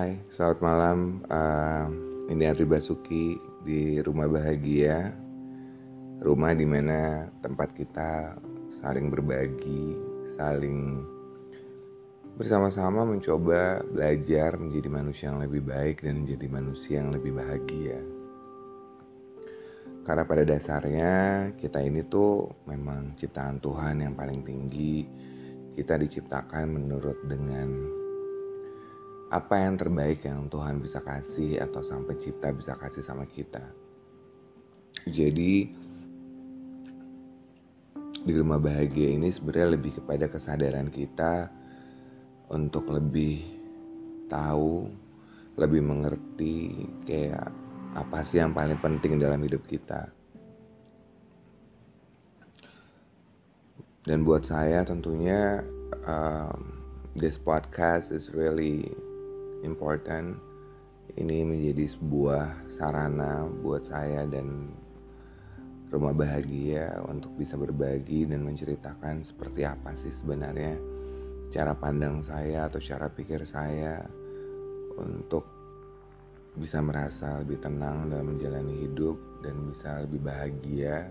Hai, selamat malam. Uh, ini Andri Basuki di Rumah Bahagia. Rumah di mana tempat kita saling berbagi, saling bersama-sama mencoba belajar menjadi manusia yang lebih baik dan menjadi manusia yang lebih bahagia. Karena pada dasarnya kita ini tuh memang ciptaan Tuhan yang paling tinggi. Kita diciptakan menurut dengan apa yang terbaik yang Tuhan bisa kasih atau sang pencipta bisa kasih sama kita. Jadi di rumah bahagia ini sebenarnya lebih kepada kesadaran kita untuk lebih tahu, lebih mengerti kayak apa sih yang paling penting dalam hidup kita. Dan buat saya tentunya um, this podcast is really important. Ini menjadi sebuah sarana buat saya dan rumah bahagia untuk bisa berbagi dan menceritakan seperti apa sih sebenarnya cara pandang saya atau cara pikir saya untuk bisa merasa lebih tenang dalam menjalani hidup dan bisa lebih bahagia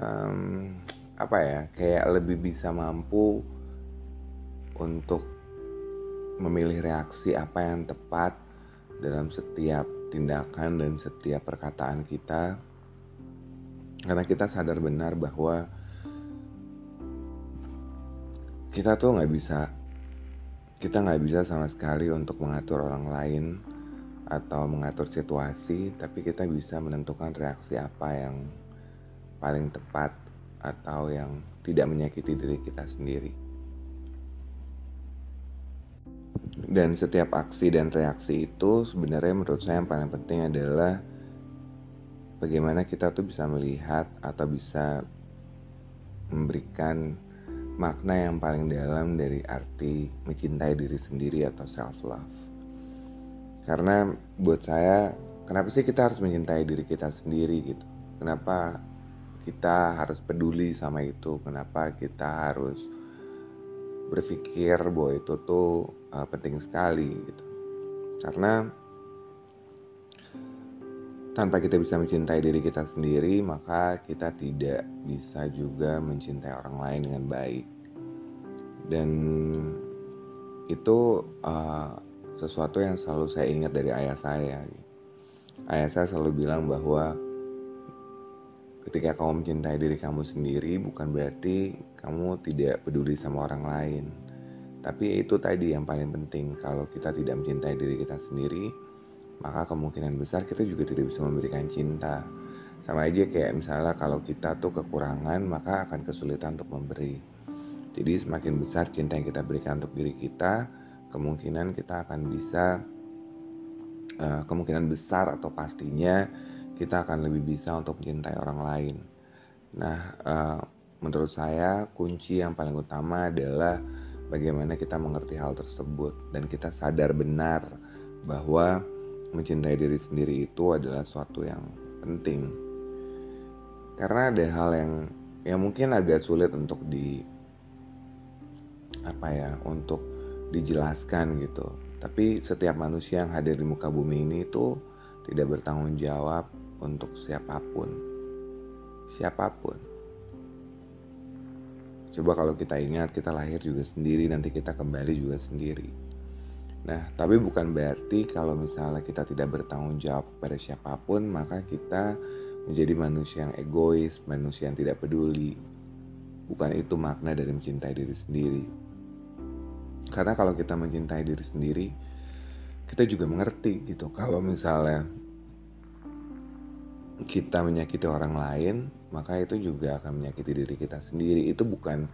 um, apa ya kayak lebih bisa mampu untuk memilih reaksi apa yang tepat dalam setiap tindakan dan setiap perkataan kita karena kita sadar benar bahwa kita tuh nggak bisa kita nggak bisa sama sekali untuk mengatur orang lain atau mengatur situasi, tapi kita bisa menentukan reaksi apa yang paling tepat atau yang tidak menyakiti diri kita sendiri. Dan setiap aksi dan reaksi itu sebenarnya menurut saya yang paling penting adalah bagaimana kita tuh bisa melihat atau bisa memberikan makna yang paling dalam dari arti mencintai diri sendiri atau self love. Karena buat saya, kenapa sih kita harus mencintai diri kita sendiri gitu? Kenapa kita harus peduli sama itu? Kenapa kita harus berpikir bahwa itu tuh uh, penting sekali gitu? Karena tanpa kita bisa mencintai diri kita sendiri, maka kita tidak bisa juga mencintai orang lain dengan baik. Dan itu uh, sesuatu yang selalu saya ingat dari ayah saya. Ayah saya selalu bilang bahwa ketika kamu mencintai diri kamu sendiri, bukan berarti kamu tidak peduli sama orang lain. Tapi itu tadi yang paling penting. Kalau kita tidak mencintai diri kita sendiri, maka kemungkinan besar kita juga tidak bisa memberikan cinta. Sama aja kayak misalnya kalau kita tuh kekurangan, maka akan kesulitan untuk memberi. Jadi semakin besar cinta yang kita berikan untuk diri kita, kemungkinan kita akan bisa, uh, kemungkinan besar atau pastinya kita akan lebih bisa untuk mencintai orang lain. Nah, uh, menurut saya kunci yang paling utama adalah bagaimana kita mengerti hal tersebut. Dan kita sadar benar bahwa mencintai diri sendiri itu adalah suatu yang penting. Karena ada hal yang yang mungkin agak sulit untuk di apa ya untuk dijelaskan gitu. Tapi setiap manusia yang hadir di muka bumi ini itu tidak bertanggung jawab untuk siapa pun. Siapa pun coba kalau kita ingat kita lahir juga sendiri nanti kita kembali juga sendiri Nah, tapi bukan berarti kalau misalnya kita tidak bertanggung jawab pada siapa pun, maka kita menjadi manusia yang egois, manusia yang tidak peduli. Bukan itu makna dari mencintai diri sendiri. Karena kalau kita mencintai diri sendiri, kita juga mengerti gitu. Kalau misalnya kita menyakiti orang lain, maka itu juga akan menyakiti diri kita sendiri. Itu bukan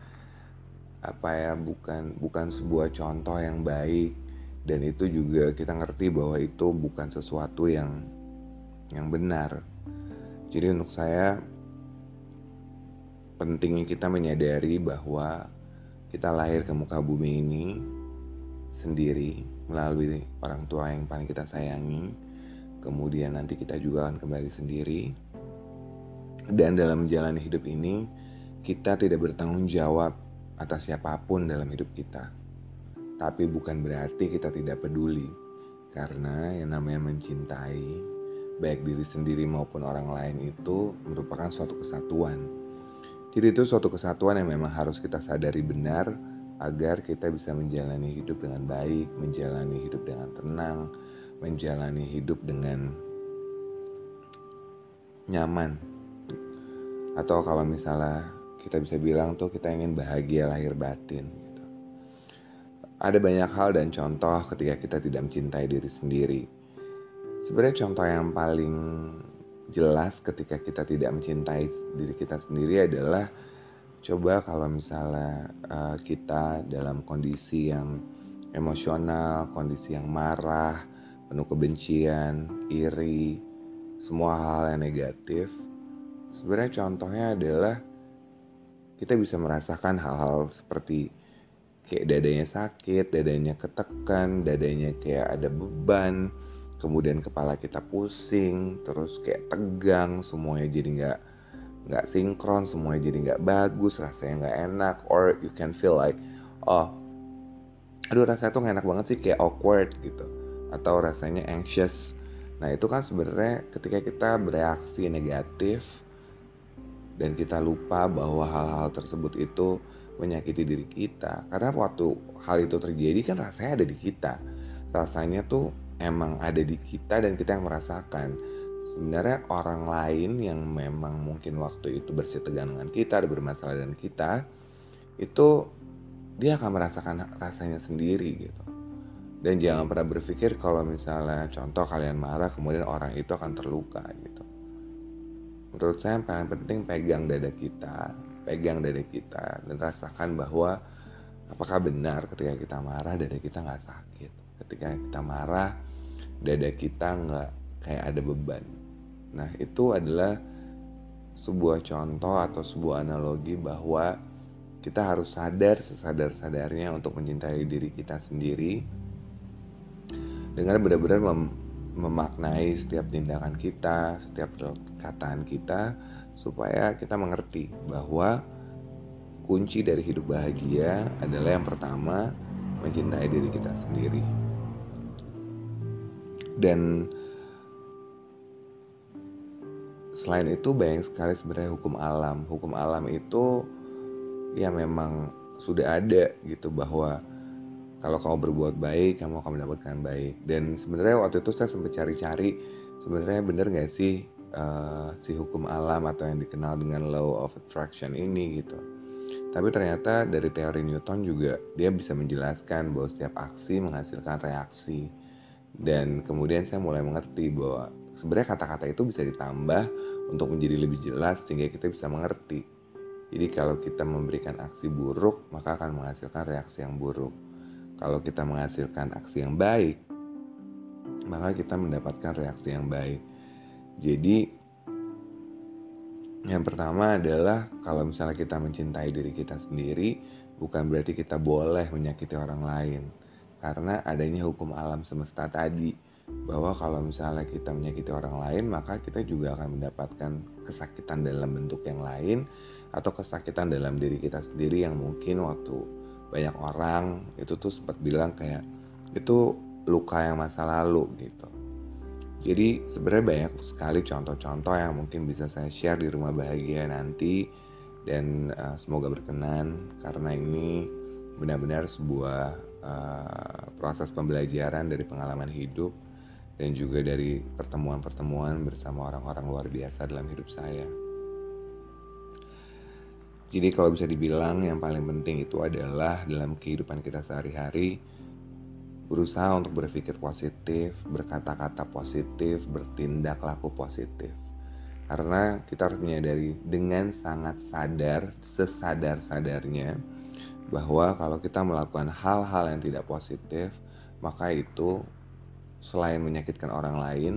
apa ya, bukan bukan sebuah contoh yang baik dan itu juga kita ngerti bahwa itu bukan sesuatu yang yang benar. Jadi untuk saya pentingnya kita menyadari bahwa kita lahir ke muka bumi ini sendiri melalui orang tua yang paling kita sayangi. Kemudian nanti kita juga akan kembali sendiri. Dan dalam menjalani hidup ini kita tidak bertanggung jawab atas siapa pun dalam hidup kita Tapi bukan berarti kita tidak peduli. Karena yang namanya mencintai, baik diri sendiri maupun orang lain itu merupakan suatu kesatuan. Jadi itu suatu kesatuan yang memang harus kita sadari benar agar kita bisa menjalani hidup dengan baik, menjalani hidup dengan tenang, menjalani hidup dengan nyaman. Atau kalau misalnya kita bisa bilang tuh kita ingin bahagia lahir batin ada banyak hal dan contoh ketika kita tidak mencintai diri sendiri. Sebenarnya contoh yang paling jelas ketika kita tidak mencintai diri kita sendiri adalah coba kalau misalnya uh, kita dalam kondisi yang emosional, kondisi yang marah, penuh kebencian, iri, semua hal yang negatif. Sebenarnya contohnya adalah kita bisa merasakan hal-hal seperti kayak dadanya sakit, dadanya ketekan, dadanya kayak ada beban, kemudian kepala kita pusing, terus kayak tegang, semuanya jadi nggak nggak sinkron, semuanya jadi nggak bagus, rasanya nggak enak, or you can feel like oh, aduh rasanya tuh gak enak banget sih kayak awkward gitu, atau rasanya anxious. Nah itu kan sebenarnya ketika kita bereaksi negatif dan kita lupa bahwa hal-hal tersebut itu menyakiti diri kita karena waktu hal itu terjadi kan rasanya ada di kita. Rasanya tuh emang ada di kita dan kita yang merasakan. Sebenarnya orang lain yang memang mungkin waktu itu bersih tegang dengan kita ada bermasalah dengan kita itu dia akan merasakan rasanya sendiri gitu dan jangan pernah berpikir kalau misalnya contoh kalian marah kemudian orang itu akan terluka gitu. Menurut saya yang paling penting pegang dada kita pegang dada kita dan rasakan bahwa apakah benar ketika kita marah dada kita nggak sakit? Ketika kita marah dada kita nggak kayak ada beban. Nah itu adalah sebuah contoh atau sebuah analogi bahwa kita harus sadar sesadar-sadarnya untuk mencintai diri kita sendiri dengan benar-benar mem memaknai setiap tindakan kita, setiap perkataan kita supaya kita mengerti bahwa kunci dari hidup bahagia adalah yang pertama mencintai diri kita sendiri. Dan selain itu banyak sekali sebenarnya hukum alam. Hukum alam itu ya memang sudah ada gitu bahwa kalau kamu berbuat baik kamu akan mendapatkan baik dan sebenarnya waktu itu saya sempat cari-cari sebenarnya bener gak sih uh, si hukum alam atau yang dikenal dengan law of attraction ini gitu. Tapi ternyata dari teori Newton juga dia bisa menjelaskan bahwa setiap aksi menghasilkan reaksi. Dan kemudian saya mulai mengerti bahwa sebenarnya kata-kata itu bisa ditambah untuk menjadi lebih jelas sehingga kita bisa mengerti. Jadi kalau kita memberikan aksi buruk, maka akan menghasilkan reaksi yang buruk. Kalau kita menghasilkan aksi yang baik, maka kita mendapatkan reaksi yang baik. Jadi yang pertama adalah kalau misalnya kita mencintai diri kita sendiri, bukan berarti kita boleh menyakiti orang lain. Karena adanya hukum alam semesta tadi, bahwa kalau misalnya kita menyakiti orang lain, maka kita juga akan mendapatkan kesakitan dalam bentuk yang lain atau kesakitan dalam diri kita sendiri yang mungkin waktu banyak orang itu tuh sempat bilang kayak itu luka yang masa lalu gitu. Jadi sebenarnya banyak sekali contoh-contoh yang mungkin bisa saya share di rumah bahagia nanti dan uh, semoga berkenan karena ini benar-benar sebuah uh, proses pembelajaran dari pengalaman hidup dan juga dari pertemuan-pertemuan bersama orang-orang luar biasa dalam hidup saya. Jadi kalau bisa dibilang yang paling penting itu adalah dalam kehidupan kita sehari-hari berusaha untuk berpikir positif, berkata-kata positif, bertindak laku positif. Karena kita harus menyadari dengan sangat sadar, sesadar-sadarnya bahwa kalau kita melakukan hal-hal yang tidak positif, maka itu selain menyakitkan orang lain,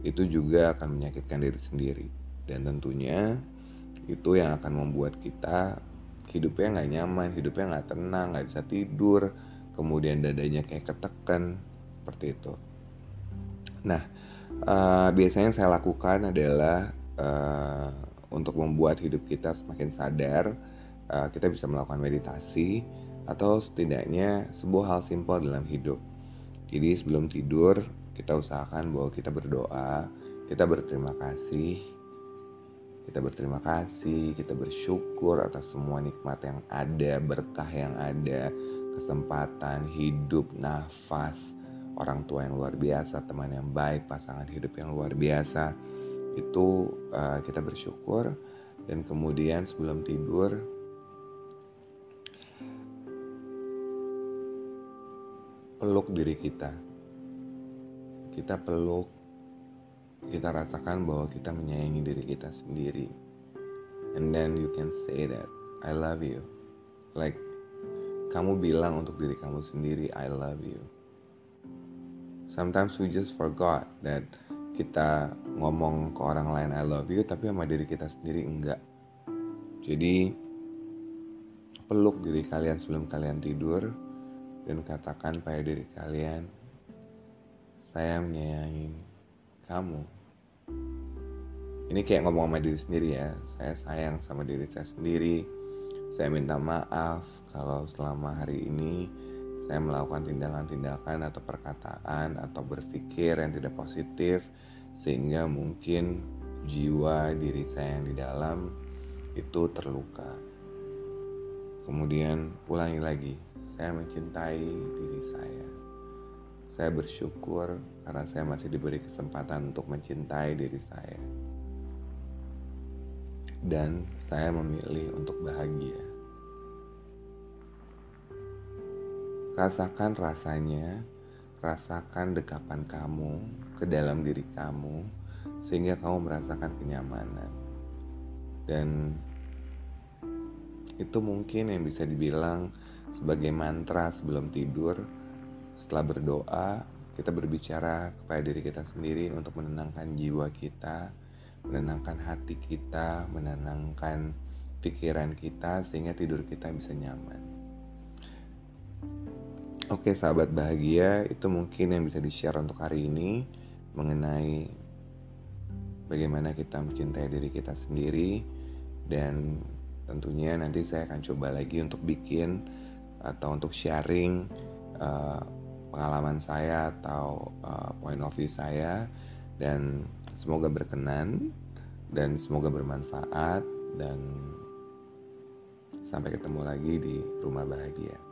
itu juga akan menyakitkan diri sendiri. Dan tentunya itu yang akan membuat kita hidupnya nggak nyaman, hidupnya nggak tenang, nggak bisa tidur, kemudian dadanya kayak ketekan seperti itu. Nah, uh, biasanya yang saya lakukan adalah uh, untuk membuat hidup kita semakin sadar, uh, kita bisa melakukan meditasi atau setidaknya sebuah hal simpel dalam hidup. Jadi sebelum tidur kita usahakan bahwa kita berdoa, kita berterima kasih, kita berterima kasih, kita bersyukur atas semua nikmat yang ada, berkah yang ada, kesempatan hidup, nafas, orang tua yang luar biasa, teman yang baik, pasangan hidup yang luar biasa. Itu uh, kita bersyukur dan kemudian sebelum tidur peluk diri kita. Kita peluk, kita rasakan bahwa kita menyayangi diri kita sendiri. And then you can say that I love you. Like kamu bilang untuk diri kamu sendiri I love you. Sometimes we just forgot that kita ngomong ke orang lain I love you tapi sama diri kita sendiri enggak. Jadi peluk diri kalian sebelum kalian tidur dan katakan pada diri kalian, saya menyayangi kamu. Ini kayak ngomong sama diri sendiri ya, saya sayang sama diri saya sendiri. Saya minta maaf kalau selama hari ini saya melakukan tindakan-tindakan atau perkataan atau berpikir yang tidak positif sehingga mungkin jiwa diri saya yang di dalam itu terluka. Kemudian ulangi lagi, saya mencintai diri saya. Saya bersyukur karena saya masih diberi kesempatan untuk mencintai diri saya. Dan saya memilih untuk bahagia. Rasakan rasanya, rasakan dekapan kamu ke dalam diri kamu, sehingga kamu merasakan kenyamanan. Dan itu mungkin yang bisa dibilang sebagai mantra sebelum tidur setelah berdoa kita berbicara kepada diri kita sendiri untuk menenangkan jiwa kita menenangkan hati kita menenangkan pikiran kita sehingga tidur kita bisa nyaman. Oke sahabat bahagia itu mungkin yang bisa di-share untuk hari ini mengenai bagaimana kita mencintai diri kita sendiri. Dan tentunya nanti saya akan coba lagi untuk bikin atau untuk sharing uh, pengalaman saya atau uh, point of view saya dan semoga berkenan dan semoga bermanfaat dan sampai ketemu lagi di rumah bahagia.